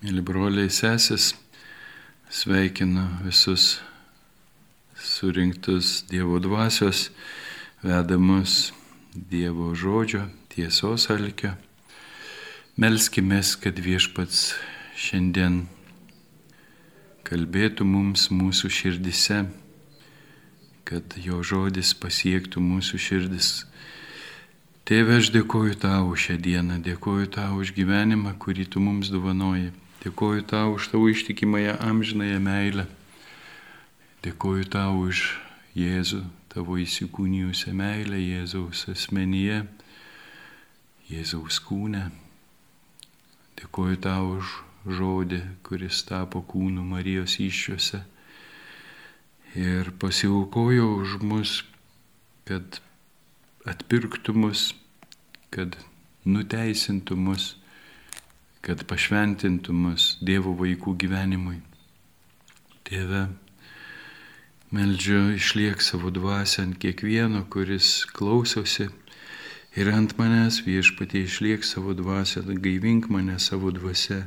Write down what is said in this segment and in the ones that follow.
Mėly broliai sesės, sveikinu visus surinktus Dievo dvasios, vedamus Dievo žodžio, tiesos alkio. Melskime, kad viešpats šiandien kalbėtų mums mūsų širdise, kad jo žodis pasiektų mūsų širdis. Tėve, aš dėkoju tau šią dieną, dėkoju tau už gyvenimą, kurį tu mums dovanoji. Dėkoju tau už tavo ištikimąją amžinąją meilę. Dėkoju tau už Jėzų, tavo įsikūnijusią meilę Jėzaus asmenyje, Jėzaus kūne. Dėkoju tau už žodį, kuris tapo kūnu Marijos iššiuose ir pasiaukojo už mus, kad atpirktų mus, kad nuteisintų mus kad pašventintų mus Dievo vaikų gyvenimui. Tėve, meldžiu išliek savo dvasę ant kiekvieno, kuris klausosi ir ant manęs viešpatie išliek savo dvasę, gaivink mane savo dvasę,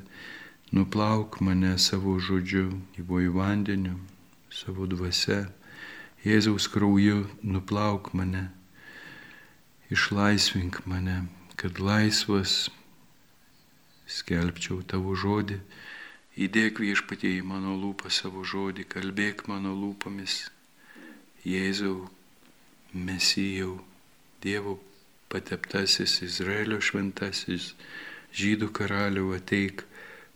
nuplauk mane savo žodžiu, gyvojų vandeniu, savo dvasę, Jėzaus krauju nuplauk mane, išlaisvink mane, kad laisvas skelbčiau tavo žodį, įdėk viešpatie į mano lūpą savo žodį, kalbėk mano lūpomis, Jėzau, Mesijau, Dievo pateptasis Izraelio šventasis, žydų karaliau ateik,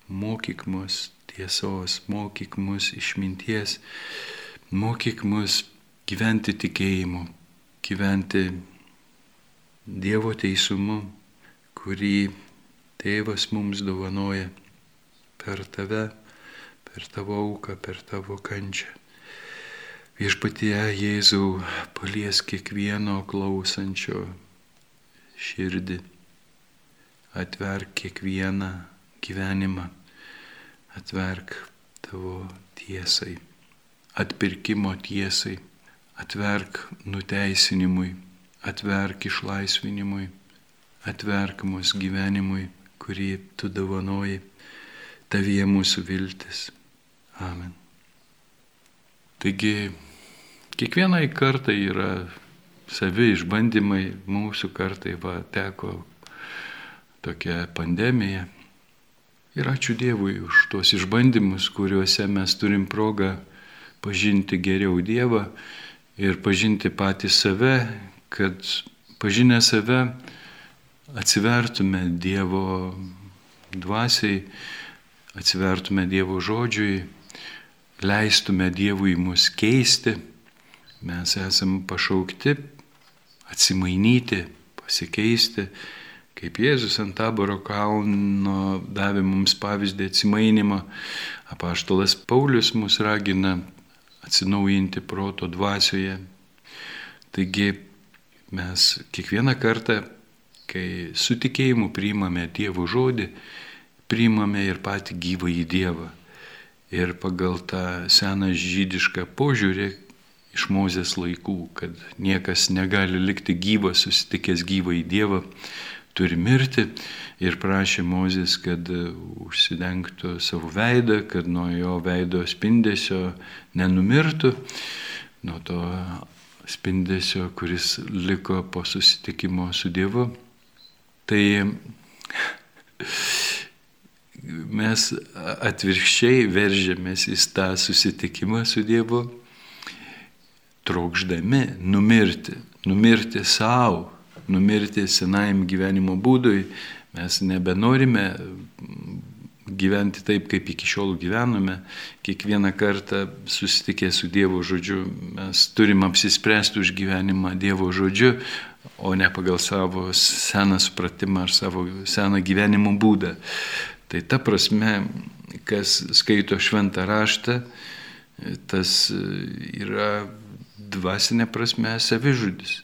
mokyk mus tiesos, mokyk mus išminties, mokyk mus gyventi tikėjimu, gyventi Dievo teisumu, kurį Tėvas mums dovanoja per tave, per tavo auką, per tavo kančią. Viešpatie Jėzau palies kiekvieno klausančio širdį, atverk kiekvieną gyvenimą, atverk tavo tiesai, atpirkimo tiesai, atverk nuteisinimui, atverk išlaisvinimui, atverk mūsų gyvenimui kurį tu dovanoji, tavyje mūsų viltis. Amen. Taigi, kiekvienai kartai yra savi išbandymai, mūsų kartai va, teko tokia pandemija. Ir ačiū Dievui už tuos išbandymus, kuriuose mes turim progą pažinti geriau Dievą ir pažinti patį save, kad pažinę save atsivertume Dievo dvasiai, atsivertume Dievo žodžiui, leistume Dievui mus keisti, mes esame pašaukti atsimainyti, pasikeisti, kaip Jėzus ant taboro kalno davė mums pavyzdį atsimainimo, apaštalas Paulius mus ragina atsinaujinti proto dvasioje. Taigi mes kiekvieną kartą kai su tikėjimu priimame Dievo žodį, priimame ir patį gyvą į Dievą. Ir pagal tą seną žydišką požiūrį iš Mozės laikų, kad niekas negali likti gyvas, susitikęs gyvą į Dievą, turi mirti. Ir prašė Mozės, kad užsidengtų savo veidą, kad nuo jo veido spindesio nenumirtų, nuo to spindesio, kuris liko po susitikimo su Dievu. Tai mes atvirkščiai veržiamės į tą susitikimą su Dievu, trokšdami numirti, numirti savo, numirti senajam gyvenimo būdui. Mes nebenorime gyventi taip, kaip iki šiol gyvename. Kiekvieną kartą susitikę su Dievo žodžiu mes turim apsispręsti už gyvenimą Dievo žodžiu, o ne pagal savo seną supratimą ar savo seną gyvenimo būdą. Tai ta prasme, kas skaito šventą raštą, tas yra dvasinė prasme savižudis.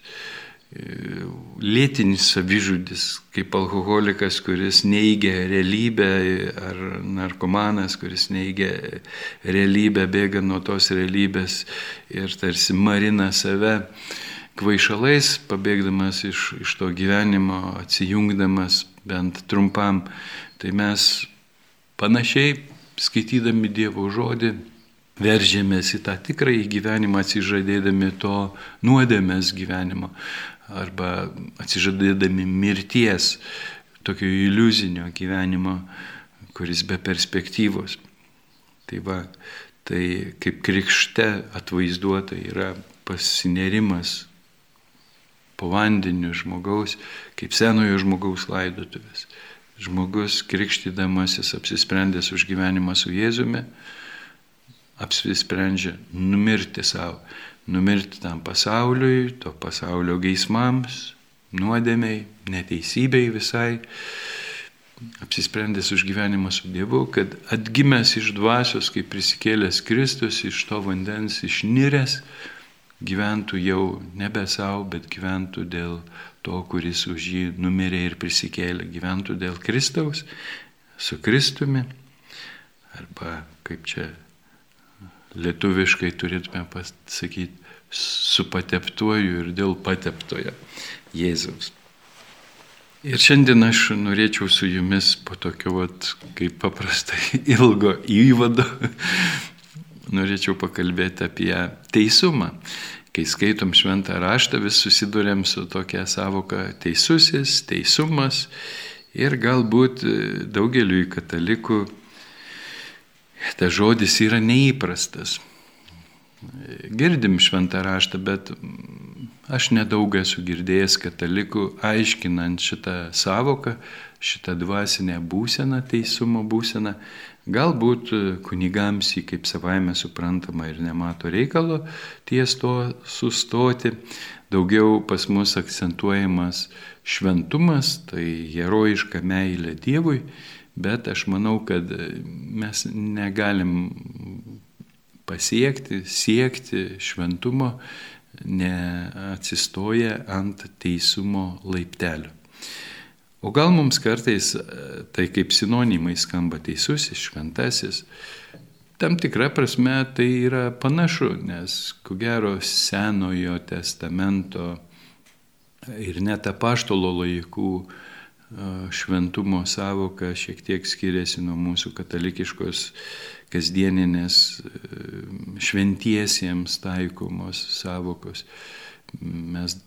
Lėtinis savižudis, kaip alkoholikas, kuris neigia realybę, ar narkomanas, kuris neigia realybę, bėga nuo tos realybės ir tarsi marina save kvaišalais, pabėgdamas iš, iš to gyvenimo, atsijungdamas bent trumpam, tai mes panašiai, skaitydami Dievo žodį, veržėmės į tą tikrąjį gyvenimą, atsižadėdami to nuodėmės gyvenimo arba atsižadėdami mirties, tokio iliuzinio gyvenimo, kuris be perspektyvos. Tai va, tai kaip krikšte atvaizduota yra pasinerimas po vandeniu žmogaus, kaip senojo žmogaus laidotuvės. Žmogus krikštydamasis apsisprendęs už gyvenimą su Jėzumi, apsisprendžia numirti savo, numirti tam pasauliui, to pasaulio geismams, nuodėmiai, neteisybei visai, apsisprendęs už gyvenimą su Dievu, kad atgimęs iš dvasios, kaip prisikėlęs Kristus, iš to vandens išniręs, gyventų jau nebe savo, bet gyventų dėl to, kuris už jį numirė ir prisikėlė, gyventų dėl Kristaus, su Kristumi, arba kaip čia lietuviškai turėtume pasakyti, su pateptuoju ir dėl pateptojo Jėzaus. Ir šiandien aš norėčiau su jumis po tokio, vat, kaip paprastai, ilgo įvado, norėčiau pakalbėti apie teisumą. Kai skaitom šventą raštą, vis susidurėm su tokia savoka teisusis, teisumas ir galbūt daugeliui katalikų tas žodis yra neįprastas. Girdim šventą raštą, bet aš nedaug esu girdėjęs katalikų aiškinant šitą savoką, šitą dvasinę būseną, teisumo būseną. Galbūt kunigams jį kaip savaime suprantama ir nemato reikalo ties to sustoti. Daugiau pas mus akcentuojamas šventumas, tai herojiška meilė Dievui Bet aš manau, kad mes negalim pasiekti, siekti šventumo, neatsistoję ant teisumo laiptelio. O gal mums kartais tai kaip sinonimai skamba teisusis, šventasis, tam tikra prasme tai yra panašu, nes ko gero senojo testamento ir net apaštalo laikų šventumo savoka šiek tiek skiriasi nuo mūsų katalikiškos kasdieninės šventiesiems taikomos savokos. Mes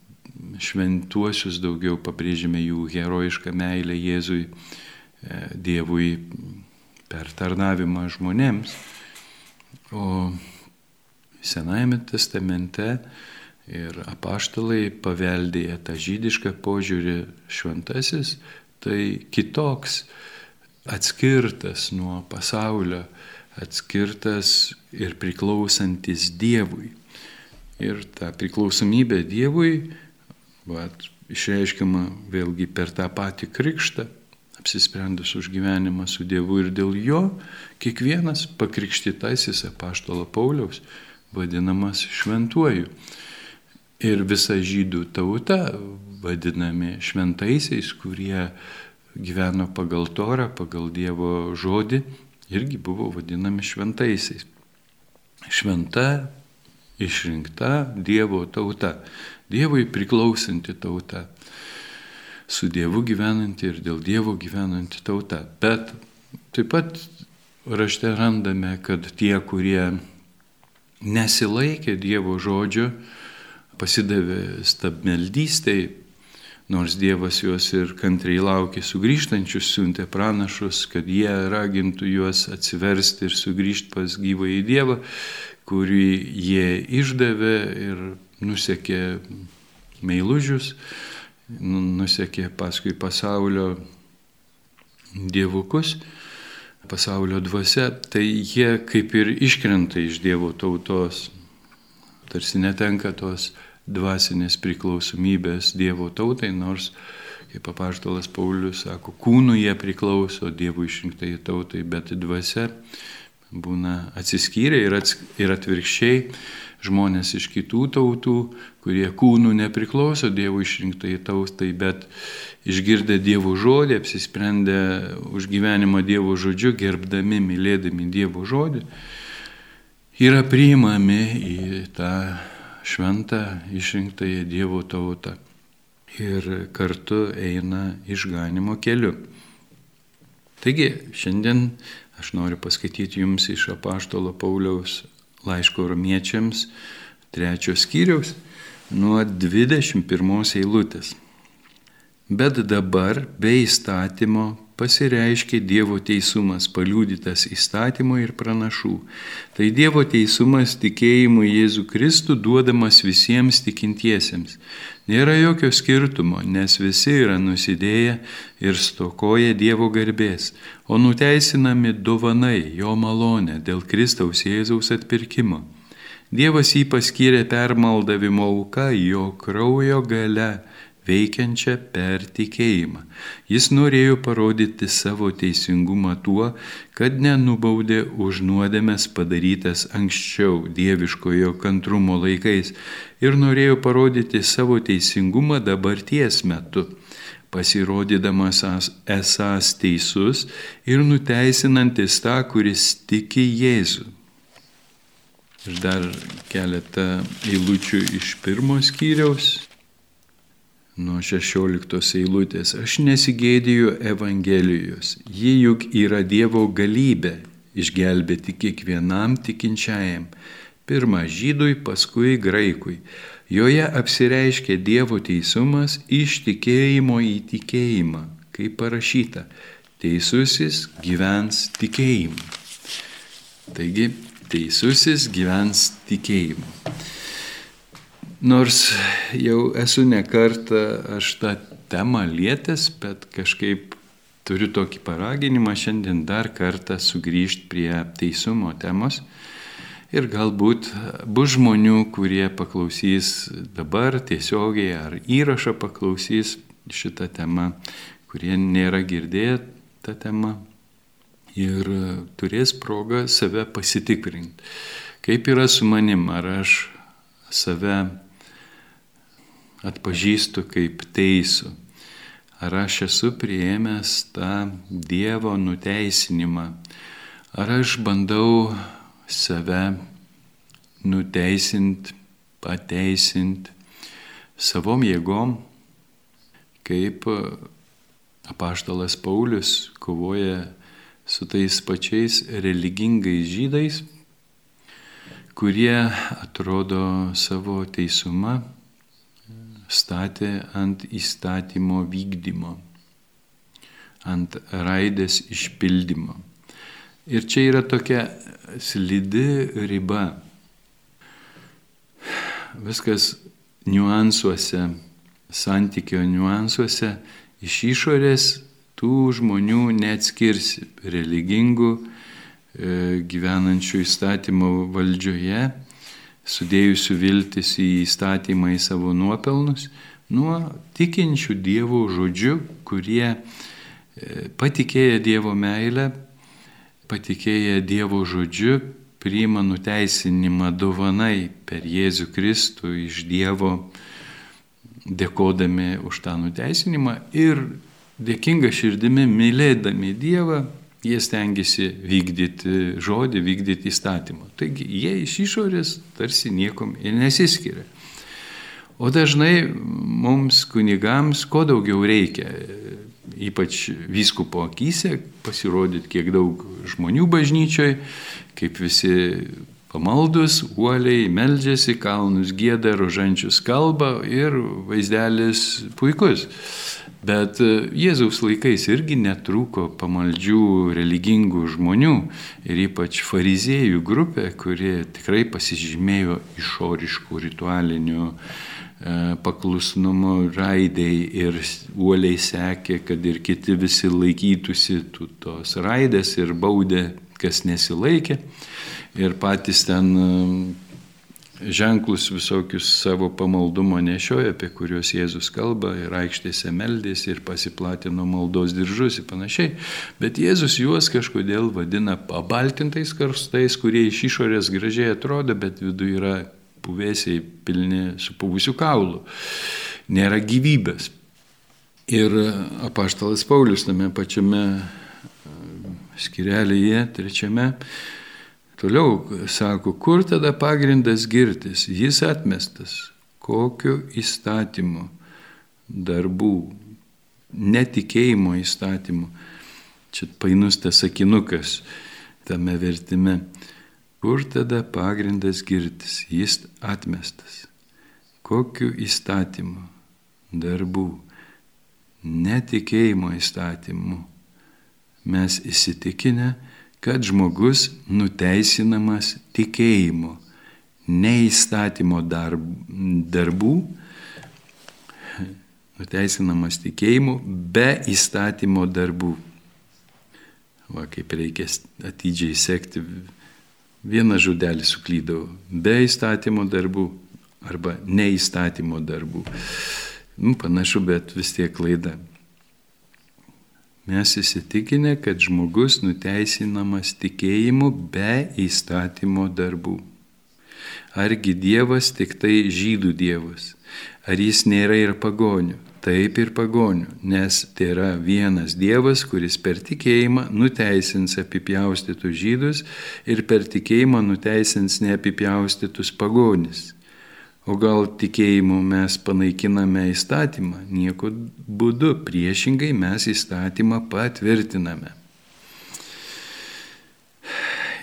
šventuosius daugiau pabrėžime jų herojišką meilę Jėzui, Dievui per tarnavimą žmonėms. O Senajame testamente Ir apaštalai paveldėję tą žydišką požiūrį šventasis, tai kitoks, atskirtas nuo pasaulio, atskirtas ir priklausantis Dievui. Ir ta priklausomybė Dievui vat, išreiškiama vėlgi per tą patį krikštą, apsisprendus už gyvenimą su Dievu ir dėl jo kiekvienas pakrikštytasis apaštalo Pauliaus vadinamas šventuoju ir visa žydų tauta vadinami šventaisiais, kurie gyveno pagal Torą, pagal Dievo žodį, irgi buvo vadinami šventaisiais. Šventa, išrinkta Dievo tauta, Dievui priklausanti tauta, su Dievu gyvenanti ir dėl Dievo gyvenanti tauta. Bet taip pat rašte randame, kad tie, kurie nesilaikė Dievo žodžio, pasidavė stabmeldystėj, nors Dievas juos ir kantriai laukė sugrįžtančius, siuntė pranašus, kad jie ragintų juos atsiversti ir sugrįžti pas gyvą į Dievą, kurį jie išdavė ir nusekė meilužius, nu, nusekė paskui pasaulio dievukus, pasaulio dvasia, tai jie kaip ir iškrenta iš Dievo tautos, tarsi netenka tos dvasinės priklausomybės Dievo tautai, nors, kaip apaštalas Paulius sako, kūnų jie priklauso Dievo išrinktai tautai, bet dvasia būna atsiskyrę ir, ats, ir atvirkščiai. Žmonės iš kitų tautų, kurie kūnų nepriklauso Dievo išrinktai tautai, bet išgirdę Dievo žodį, apsisprendę už gyvenimą Dievo žodžiu, gerbdami, mylėdami Dievo žodį, yra priimami į tą šventą išrinktąją Dievo tautą ir kartu eina išganimo keliu. Taigi, šiandien aš noriu paskaityti jums iš apaštalo Pauliaus laiško romiečiams trečios skyriaus nuo 21 eilutės. Bet dabar be įstatymo pasireiškia Dievo teisumas, paliūdytas įstatymo ir pranašų. Tai Dievo teisumas tikėjimu Jėzų Kristų duodamas visiems tikintiesiems. Nėra jokio skirtumo, nes visi yra nusidėję ir stokoja Dievo garbės, o nuteisinami dovanai jo malonę dėl Kristaus Jėzaus atpirkimo. Dievas jį paskyrė permaldavimo auka jo kraujo gale veikiančią per tikėjimą. Jis norėjo parodyti savo teisingumą tuo, kad nenubaudė už nuodėmės padarytas anksčiau dieviškojo kantrumo laikais ir norėjo parodyti savo teisingumą dabarties metu pasirodydamas esąs teisus ir nuteisinantis tą, kuris tiki Jėzų. Ir dar keletą eilučių iš pirmo skyriaus nuo 16 eilutės. Aš nesigėdiju Evangelijos. Ji juk yra Dievo galybė išgelbėti kiekvienam tikinčiajam. Pirma žydui, paskui graikui. Joje apsireiškia Dievo teisumas iš tikėjimo į tikėjimą, kaip parašyta. Teisusis gyvens tikėjimu. Taigi, teisusis gyvens tikėjimu. Nors jau esu nekartą aš tą temą lietęs, bet kažkaip turiu tokį paraginimą šiandien dar kartą sugrįžti prie teisumo temos. Ir galbūt bus žmonių, kurie paklausys dabar tiesiogiai ar įrašą paklausys šitą temą, kurie nėra girdėję tą temą ir turės progą save pasitikrinti. Kaip yra su manim, ar aš save atpažįstu kaip teisų. Ar aš esu prieėmęs tą Dievo nuteisinimą, ar aš bandau save nuteisint, pateisint savom jėgom, kaip apaštalas Paulius kovoja su tais pačiais religingais žydais, kurie atrodo savo teisumą statė ant įstatymo vykdymo, ant raidės išpildymo. Ir čia yra tokia slidi riba. Viskas niuansuose, santykio niuansuose, iš išorės tų žmonių neatskirsi religingų, e, gyvenančių įstatymo valdžioje sudėjusių viltis į įstatymą į savo nuopelnus, nuo tikinčių Dievo žodžių, kurie e, patikėję Dievo meilę, patikėję Dievo žodžiu, priima nuteisinimą dovanai per Jėzų Kristų iš Dievo, dėkodami už tą nuteisinimą ir dėkinga širdimi mylėdami Dievą jie stengiasi vykdyti žodį, vykdyti įstatymą. Taigi jie iš išorės tarsi niekom ir nesiskiria. O dažnai mums kunigams kuo daugiau reikia, ypač vyskupo akise, pasirodyti, kiek daug žmonių bažnyčioje, kaip visi pamaldus, uoliai meldžiasi, kalnus gėda, rožančius kalba ir vaizdelis puikus. Bet e, Jėzaus laikais irgi netrūko pamaldžių religingų žmonių ir ypač fariziejų grupė, kurie tikrai pasižymėjo išoriškų ritualinių e, paklusnumo raidai ir uoliai sekė, kad ir kiti visi laikytųsi tos raidės ir baudė, kas nesilaikė. Ir patys ten ženklus visokius savo pamaldumo nešioja, apie kuriuos Jėzus kalba ir aikštėse meldės ir pasiplatino maldos diržus ir panašiai. Bet Jėzus juos kažkodėl vadina pabaltintais karstais, kurie iš išorės gražiai atrodo, bet viduje yra puvėsiai pilni supuvusių kaulų. Nėra gyvybės. Ir apaštalas Paulius tame pačiame skirelėje, trečiame, Toliau sako, kur tada pagrindas girtis? Jis atmestas. Kokiu įstatymu? Darbų, netikėjimo įstatymu. Čia painus tas sakinukas tame vertime. Kur tada pagrindas girtis? Jis atmestas. Kokiu įstatymu? Darbų. Netikėjimo įstatymu. Mes įsitikinę, kad žmogus nuteisinamas tikėjimu, ne įstatymo darb, darbų, nuteisinamas tikėjimu be įstatymo darbų. Va, kaip reikia atidžiai sekti, vieną žodelį suklydau, be įstatymo darbų arba neįstatymo darbų. Nu, panašu, bet vis tiek klaida. Mes įsitikinę, kad žmogus nuteisinamas tikėjimu be įstatymo darbų. Argi Dievas tik tai žydų Dievas? Ar jis nėra ir pagonių? taip ir pagonių, nes tai yra vienas Dievas, kuris per tikėjimą nuteisins apipjaustytus žydus ir per tikėjimą nuteisins neapipjaustytus pagonis. O gal tikėjimu mes panaikiname įstatymą? Nieko būdu, priešingai mes įstatymą patvirtiname.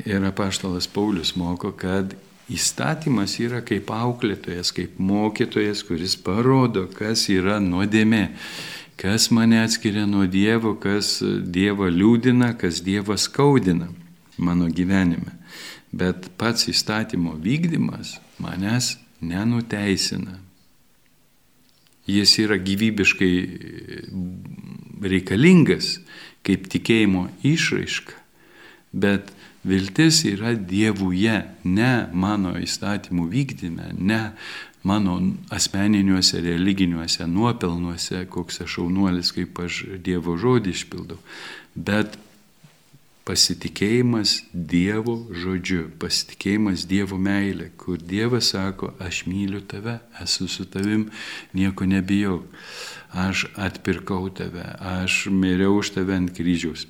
Ir apaštalas Paulius moko, kad Įstatymas yra kaip auklėtojas, kaip mokytojas, kuris parodo, kas yra nuodėmė, kas mane atskiria nuo Dievo, kas Dievą liūdina, kas Dievą skaudina mano gyvenime. Bet pats įstatymo vykdymas manęs nenuteisina. Jis yra gyvybiškai reikalingas kaip tikėjimo išraiška, bet Viltis yra Dievuje, ne mano įstatymų vykdyme, ne mano asmeniniuose religiniuose nuopelnuose, koks aš šaunuolis, kaip aš Dievo žodį išpildau, bet pasitikėjimas Dievo žodžiu, pasitikėjimas Dievo meilė, kur Dievas sako, aš myliu tave, esu su tavim, nieko nebijau, aš atpirkau tave, aš miriau už tave ant kryžiaus.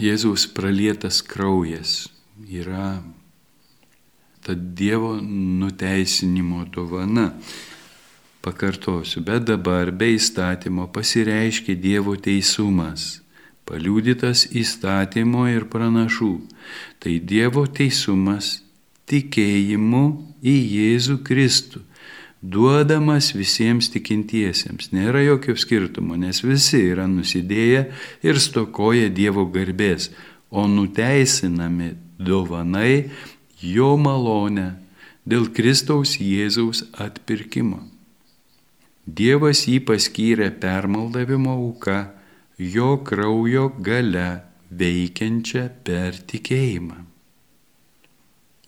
Jėzaus pralietas kraujas yra ta Dievo nuteisinimo dovana. Pakartosiu, bet dabar be įstatymo pasireiškia Dievo teisumas, paliūdytas įstatymo ir pranašų. Tai Dievo teisumas tikėjimu į Jėzų Kristų duodamas visiems tikintiesiems. Nėra jokio skirtumo, nes visi yra nusidėję ir stokoja Dievo garbės, o nuteisinami dovanai jo malonę dėl Kristaus Jėzaus atpirkimo. Dievas jį paskyrė permaldavimo auka, jo kraujo gale veikiančią per tikėjimą.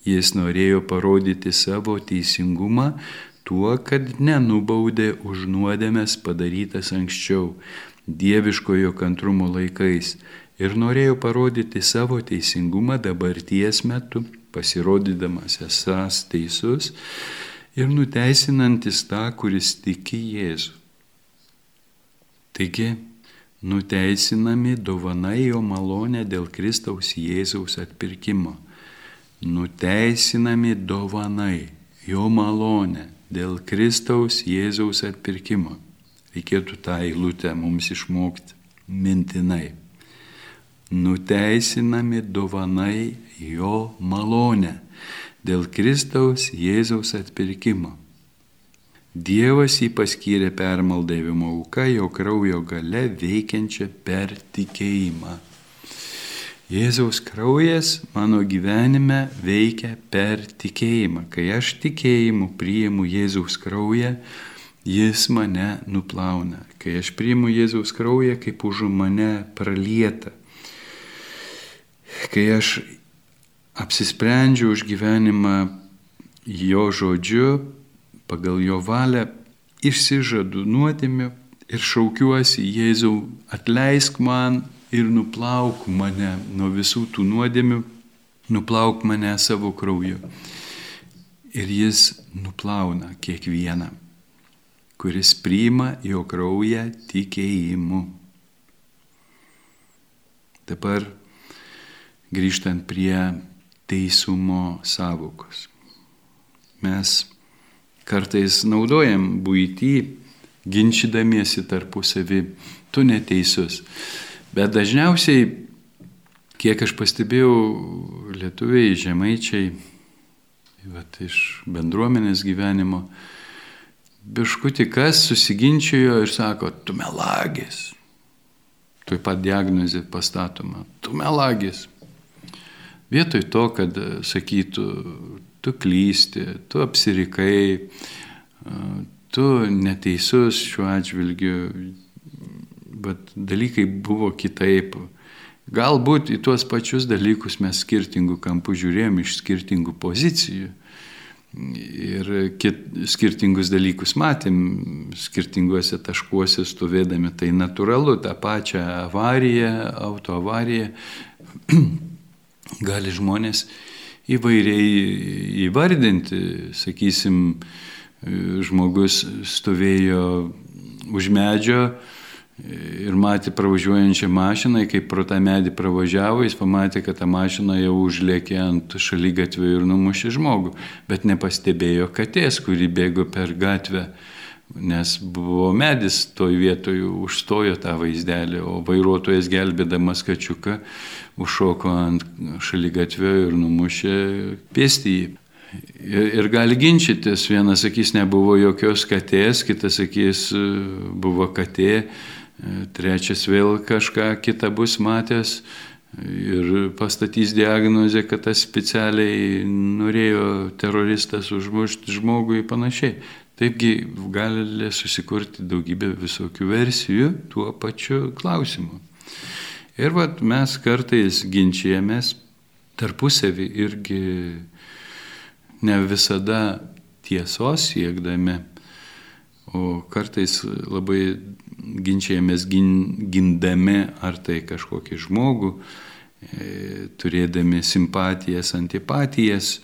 Jis norėjo parodyti savo teisingumą tuo, kad nenubaudė už nuodėmės padarytas anksčiau, dieviškojo kantrumo laikais ir norėjo parodyti savo teisingumą dabarties metu, pasirodydamas esas teisus ir nuteisinantis tą, kuris tiki Jėzų. Taigi, nuteisinami dovanai jo malonę dėl Kristaus Jėzaus atpirkimo. Nuteisinami dovanai jo malonę dėl Kristaus Jėzaus atpirkimo. Reikėtų tą eilutę mums išmokti mintinai. Nuteisinami dovanai jo malonę dėl Kristaus Jėzaus atpirkimo. Dievas jį paskyrė permaldavimo auka jo kraujo gale veikiančią per tikėjimą. Jėzaus kraujas mano gyvenime veikia per tikėjimą. Kai aš tikėjimu priimu Jėzaus kraują, jis mane nuplauna. Kai aš priimu Jėzaus kraują, kaip už mane pralieta. Kai aš apsisprendžiu už gyvenimą jo žodžiu, pagal jo valią, išsižadu nuodėmė ir šaukiuosi Jėzau, atleisk man ir nuplauk mane nuo visų tų nuodėmių, nuplauk mane savo krauju. Ir jis nuplauna kiekvieną, kuris priima jo kraują tikėjimu. Dabar grįžtant prie teisumo savokos. Mes kartais naudojam būtį, ginčydamiesi tarpusavį, tu neteisus Bet dažniausiai, kiek aš pastebėjau, lietuviai, žemaičiai, vat, iš bendruomenės gyvenimo, biškuti kas susiginčijo ir sako, tu melagis. Tuoj pat diagnozė pastatoma, tu melagis. Vietoj to, kad sakytų, tu klysti, tu apsirikai, tu neteisus šiuo atžvilgiu, bet dalykai buvo kitaip. Galbūt į tuos pačius dalykus mes skirtingų kampų žiūrėjom iš skirtingų pozicijų. Ir kit, skirtingus dalykus matėm, skirtinguose taškuose stovėdami, tai natūralu, tą pačią avariją, autoavariją gali žmonės įvairiai įvardinti. Sakysim, žmogus stovėjo už medžio ir matė pravažiuojančią mašiną, kai pro tą medį pravažiavo, jis pamatė, kad ta mašina jau užlėkė ant šaly gatvę ir numušė žmogų, bet nepastebėjo katės, kuri bėgo per gatvę nes buvo medis toj vietoj, užstojo tą vaizdelį, o vairuotojas gelbėdamas kačiuką užšoko ant šalygatvio ir numušė pėstįjį. Ir, ir gali ginčytis, vienas sakys, nebuvo jokios katės, kitas sakys, buvo katė, trečias vėl kažką kitą bus matęs ir pastatys diagnozę, kad tas specialiai norėjo teroristas užmušti žmogų ir panašiai. Taipgi gali susikurti daugybę visokių versijų tuo pačiu klausimu. Ir vat mes kartais ginčijamės tarpusavį irgi ne visada tiesos siekdami, o kartais labai ginčijamės gin, gindami ar tai kažkokį žmogų, e, turėdami simpatijas, antipatijas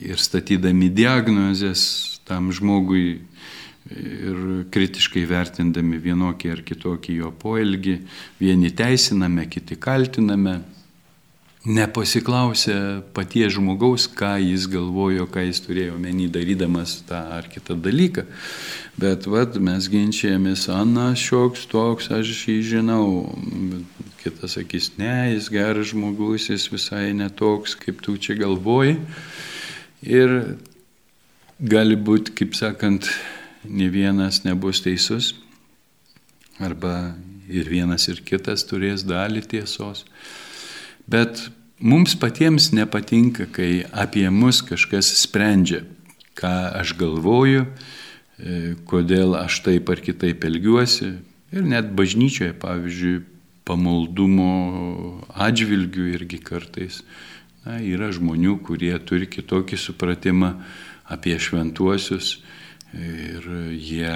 ir statydami diagnozes tam žmogui ir kritiškai vertindami vienokį ar kitokį jo poelgį, vieni teisiname, kiti kaltiname, nepasiklausę paties žmogaus, ką jis galvojo, ką jis turėjo menį darydamas tą ar kitą dalyką. Bet vad mes ginčiamės, Ana šioks toks, aš jį žinau. Kitas sakys, ne, jis geras žmogus, jis visai netoks, kaip tu čia galvoji. Ir gali būti, kaip sakant, ne vienas nebus teisus, arba ir vienas ir kitas turės dalį tiesos. Bet mums patiems nepatinka, kai apie mus kažkas sprendžia, ką aš galvoju, e, kodėl aš taip ar kitaip elgiuosi. Ir net bažnyčioje, pavyzdžiui, pamaldumo atžvilgių irgi kartais na, yra žmonių, kurie turi kitokį supratimą apie šventuosius ir jie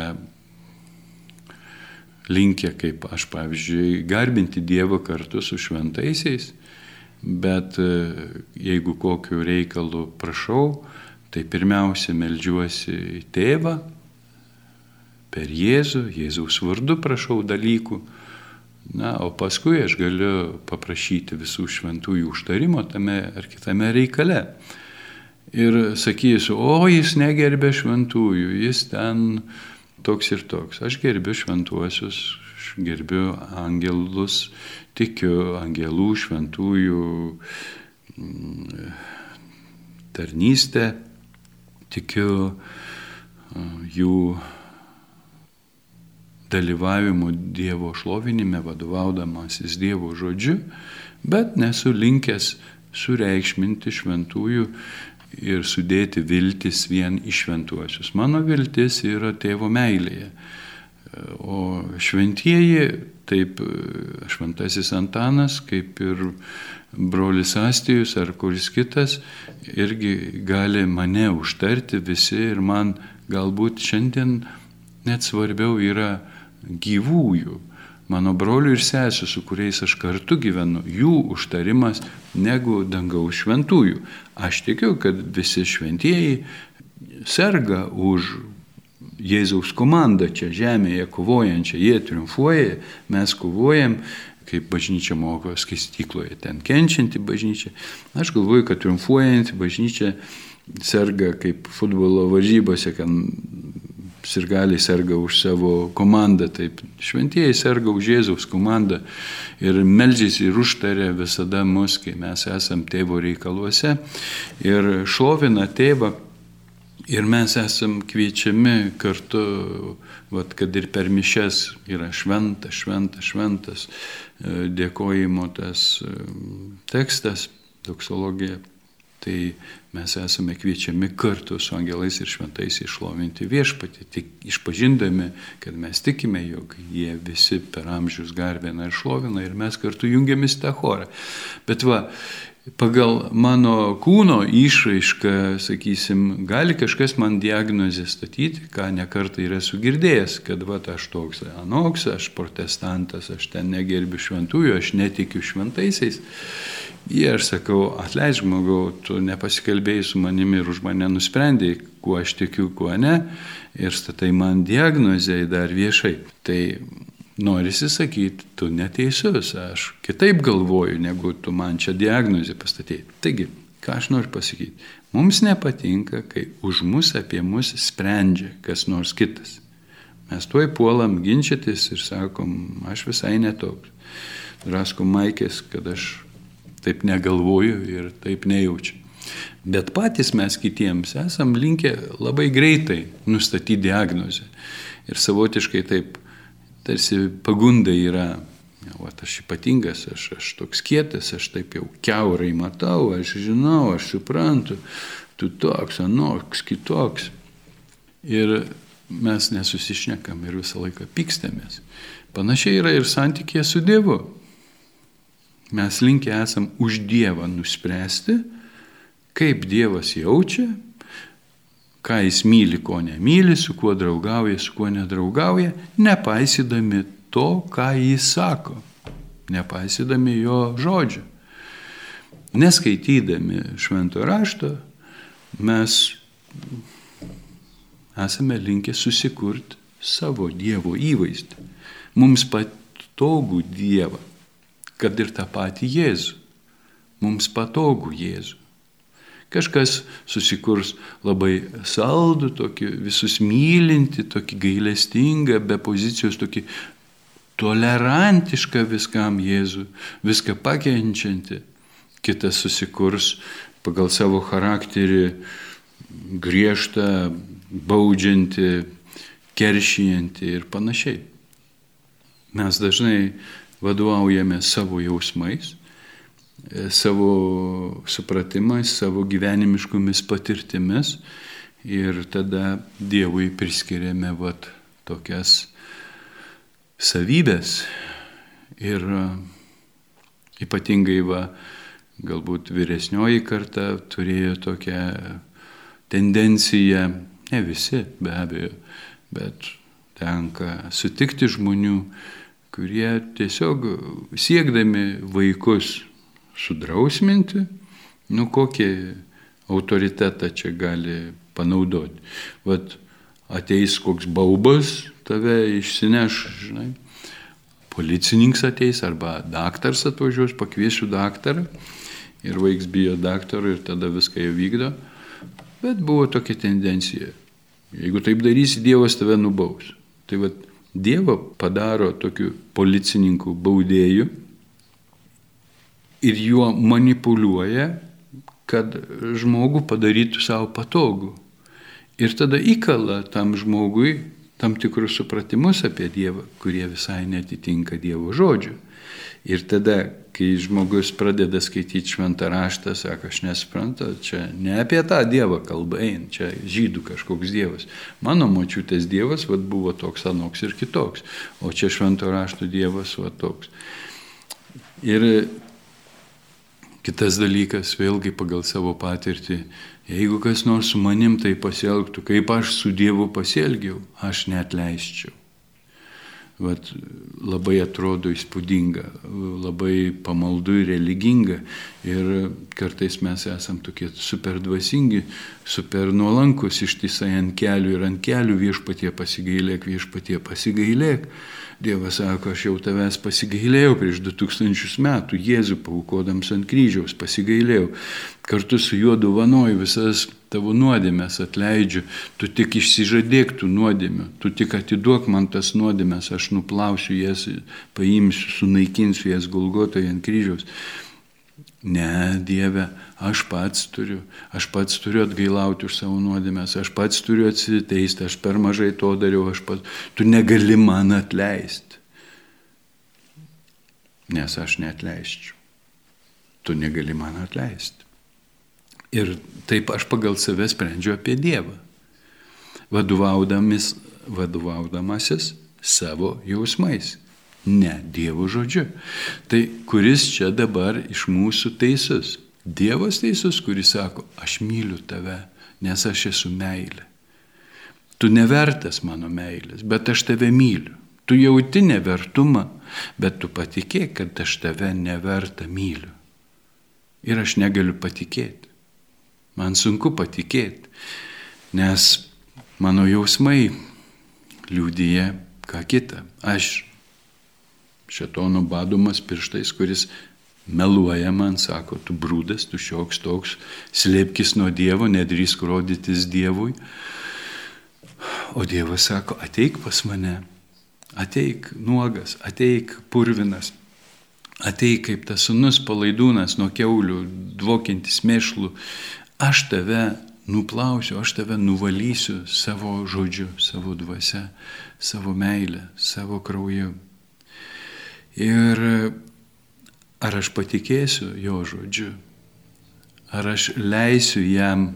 linkia, kaip aš pavyzdžiui, garbinti Dievą kartu su šventaisiais, bet e, jeigu kokiu reikalu prašau, tai pirmiausia melžiuosi į tėvą, per Jėzų, Jėzaus vardu prašau dalykų, na, o paskui aš galiu paprašyti visų šventųjų užtarimo tame ar kitame reikale ir sakysiu, o jis negerbė šventųjų, jis ten toks ir toks. Aš gerbiu šventuosius, aš gerbiu angelus, tikiu angelų šventųjų mm, tarnystę, tikiu jų dalyvavimu Dievo šlovinime, vadovaudamasis Dievo žodžiu, bet nesu linkęs sureikšminti šventųjų ir sudėti viltis vien į šventuosius. Mano viltis yra tėvo meilėje. O šventieji, taip šventasis Antanas, kaip ir brolis Astijus ar kuris kitas, irgi gali mane užtarti visi ir man galbūt šiandien net svarbiau yra gyvųjų mano brolių ir sesijų, su kuriais aš kartu gyvenu, jų užtarimas negu dangaus šventųjų. Aš tikiu, kad visi šventieji serga už Jėzaus komandą čia žemėje kovojančią, jie triumfuoja, mes kovojam, kaip bažnyčia moko skaistykloje, ten kenčianti bažnyčia. Aš galvoju, kad triumfuojanti bažnyčia serga kaip futbolo varžybose, kad sirgaliai serga už savo komandą, taip šventieji serga už Jėzaus komandą ir melžiasi ir užtarė visada mus, kai mes esam tėvo reikaluose ir šlovina tėvą. Ir mes esam kviečiami kartu, vat, kad ir per mišes yra šventas, šventas, šventas e, dėkojimo tas e, tekstas, doksologija tai mes esame kviečiami kartu su angelais ir šventais išlovinti viešpatį, tik išpažindami, kad mes tikime, jog jie visi per amžius garbina ir šlovina ir mes kartu jungiamės tą chorą. Bet va, pagal mano kūno išraišką, sakysim, gali kažkas man diagnozę statyti, ką nekartą yra sugirdėjęs, kad va aš toks anoks, aš protestantas, aš ten negerbiu šventųjų, aš netikiu šventaisiais. Jie aš sakau, atleidž žmogau, tu nepasikalbėjai su manimi ir už mane nusprendėjai, kuo aš tikiu, kuo ne, ir statai man diagnozę dar viešai. Tai norisi sakyti, tu neteisus, aš kitaip galvoju, negu tu man čia diagnozę pastatėjai. Taigi, ką aš noriu pasakyti? Mums nepatinka, kai už mus apie mus sprendžia kas nors kitas. Mes tuoj puolam ginčytis ir sakom, aš visai netoks. Raskom maikės, kad aš taip negalvoju ir taip nejaučiu. Bet patys mes kitiems esam linkę labai greitai nustatyti diagnozę. Ir savotiškai taip tarsi pagunda yra, o aš ypatingas, aš, aš toks kietas, aš taip jau keurai matau, aš žinau, aš suprantu, tu toks, anoks, kitoks. Ir mes nesusišnekam ir visą laiką pykstamės. Panašiai yra ir santykė su Dievu. Mes linkę esam už Dievą nuspręsti, kaip Dievas jaučia, ką jis myli, ko nemyli, su kuo draugauja, su kuo nedraugauja, nepaisydami to, ką jis sako, nepaisydami jo žodžio. Neskaitydami švento rašto, mes esame linkę susikurti savo Dievo įvaizdį. Mums patogų Dievą, kad ir tą patį Jėzų. Mums patogų Jėzų. Kažkas susikurs labai saldų, tokį visus mylinti, tokį gailestingą, be pozicijos, tokį tolerantišką viskam Jėzų, viską pakenčianti. Kitas susikurs pagal savo charakterį griežtą, baudžianti, keršijantį ir panašiai. Mes dažnai vadovaujame savo jausmais savo supratimais, savo gyvenimiškomis patirtimis. Ir tada Dievui priskiriame vat tokias savybės. Ir e, ypatingai va, galbūt vyresnioji karta turėjo tokią tendenciją, ne visi be abejo, bet tenka sutikti žmonių, kurie tiesiog siekdami vaikus sudrausminti, nu kokį autoritetą čia gali panaudoti. Vat ateis koks baubas, tave išsineš, žinai, policininkas ateis arba daktaras atvažiuos, pakviesiu daktarą ir vaiks bijo daktaro ir tada viską jau vykdo. Bet buvo tokia tendencija. Jeigu taip darysi, Dievas tave nubaus. Tai vad Dievą padaro tokiu policininku baudėju ir juo manipuliuoja, kad žmogų padarytų savo patogų. Ir tada įkala tam žmogui tam tikrus supratimus apie Dievą, kurie visai netitinka Dievo žodžių. Ir tada, kai žmogus pradeda skaityti šventą raštą, sako, aš nesuprantu, čia ne apie tą Dievą kalba eina, čia žydų kažkoks Dievas. Mano močiutės Dievas vat, buvo toks anoks ir kitoks, o čia švento rašto Dievas va toks. Ir Kitas dalykas, vėlgi pagal savo patirtį, jeigu kas nors su manim tai pasielgtų, kaip aš su Dievu pasielgiau, aš net leisčiau. Vat, labai atrodo įspūdinga, labai pamaldu ir religinga. Ir kartais mes esam tokie super dvasingi, super nuolankus ištisai ant kelių ir ant kelių viešpatie pasigailėk, viešpatie pasigailėk. Dievas sako, aš jau tavęs pasigailėjau prieš 2000 metų, Jėzų paukodams ant kryžiaus pasigailėjau. Kartu su juo dovanoju visas tavo nuodėmės atleidžiu, tu tik išsižadėk tų nuodėmių, tu tik atiduok man tas nuodėmės, aš nuplausiu jas, paimsiu, sunaikinsiu jas Golgotoje ant kryžiaus. Ne, Dieve, aš pats turiu, aš pats turiu atgailauti už savo nuodėmės, aš pats turiu atsiteisti, aš per mažai to dariau, aš pats, tu negali man atleisti. Nes aš neatleisčiau. Tu negali man atleisti. Ir taip aš pagal save sprendžiu apie Dievą, vadovaudamis, vadovaudamasis savo jausmais ne Dievo žodžiu. Tai kuris čia dabar iš mūsų teisus? Dievas teisus, kuris sako, aš myliu tave, nes aš esu meilė. Tu nevertas mano meilės, bet aš tave myliu. Tu jauti nevertumą, bet tu patikėk, kad aš tave neverta myliu. Ir aš negaliu patikėti. Man sunku patikėti, nes mano jausmai liūdėja ką kitą. Aš šetono badomas pirštais, kuris meluoja man, sako, tu brūdas, tu šioks toks, slėpkis nuo Dievo, nedrįsk rodytis Dievui. O Dievas sako, ateik pas mane, ateik nuogas, ateik purvinas, ateik kaip tas sunus palaidūnas nuo keulių, dvokintis mėšlų, aš tave nuplausiu, aš tave nuvalysiu savo žodžiu, savo dvasia, savo meilę, savo krauju. Ir ar aš patikėsiu jo žodžiu, ar aš leisiu jam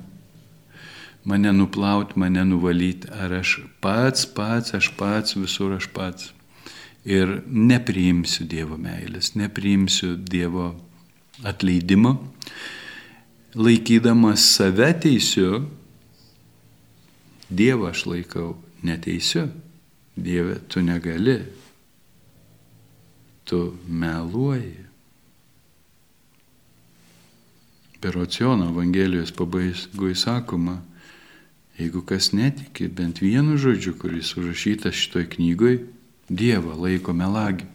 mane nuplauti, mane nuvalyti, ar aš pats, pats, aš pats, visur aš pats. Ir nepriimsiu Dievo meilės, nepriimsiu Dievo atleidimo, laikydamas save teisiu, Dievą aš laikau neteisiu, Dieve, tu negali, tu meluoji. Per Ociono Evangelijos pabaigui sakoma, jeigu kas netiki bent vienu žodžiu, kuris užrašytas šitoj knygoj, Dievą laiko melagį.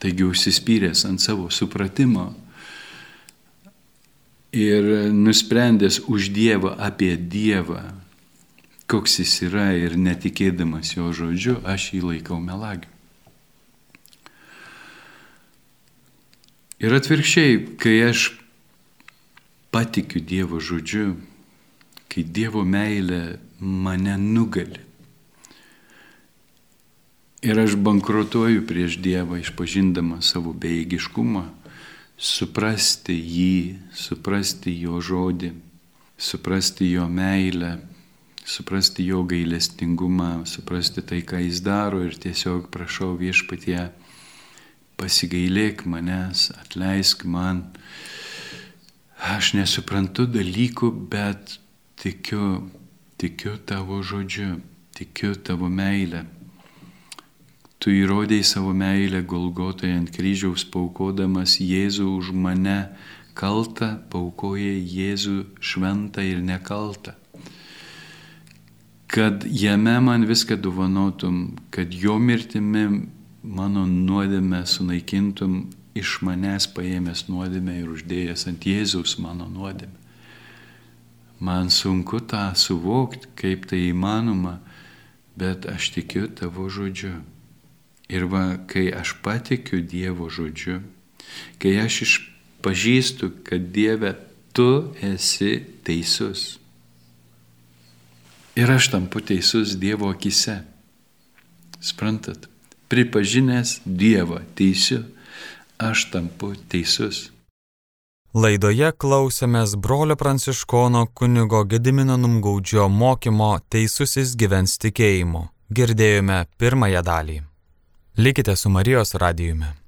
Taigi užsispyręs ant savo supratimo ir nusprendęs už Dievą apie Dievą koks jis yra ir netikėdamas jo žodžiu, aš jį laikau melagiu. Ir atvirkščiai, kai aš patikiu Dievo žodžiu, kai Dievo meilė mane nugali. Ir aš bankrutuoju prieš Dievą, išpažindama savo bejėgiškumą, suprasti jį, suprasti jo žodį, suprasti jo meilę, suprasti jo gailestingumą, suprasti tai, ką jis daro ir tiesiog prašau viešpatie, pasigailėk manęs, atleisk man. Aš nesuprantu dalykų, bet tikiu, tikiu tavo žodžiu, tikiu tavo meilę. Tu įrodėjai savo meilę Golgotoje ant kryžiaus paukodamas Jėzų už mane kaltą, paukoja Jėzų šventą ir nekaltą kad jame man viską dovanotum, kad jo mirtimi mano nuodėmę sunaikintum, iš manęs paėmęs nuodėmę ir uždėjęs ant Jėzaus mano nuodėmę. Man sunku tą suvokti, kaip tai įmanoma, bet aš tikiu tavo žodžiu. Ir va, kai aš patikiu Dievo žodžiu, kai aš išpažįstu, kad Dieve, tu esi teisus Ir aš tampu teisus Dievo akise. Sprantat, pripažinęs Dievą teisiu, aš tampu teisus. Laidoje klausėmės brolio pranciškono kunigo Gedimino Numgaudžio mokymo Teisusis gyvens tikėjimu. Girdėjome pirmąją dalį. Likite su Marijos radijumi.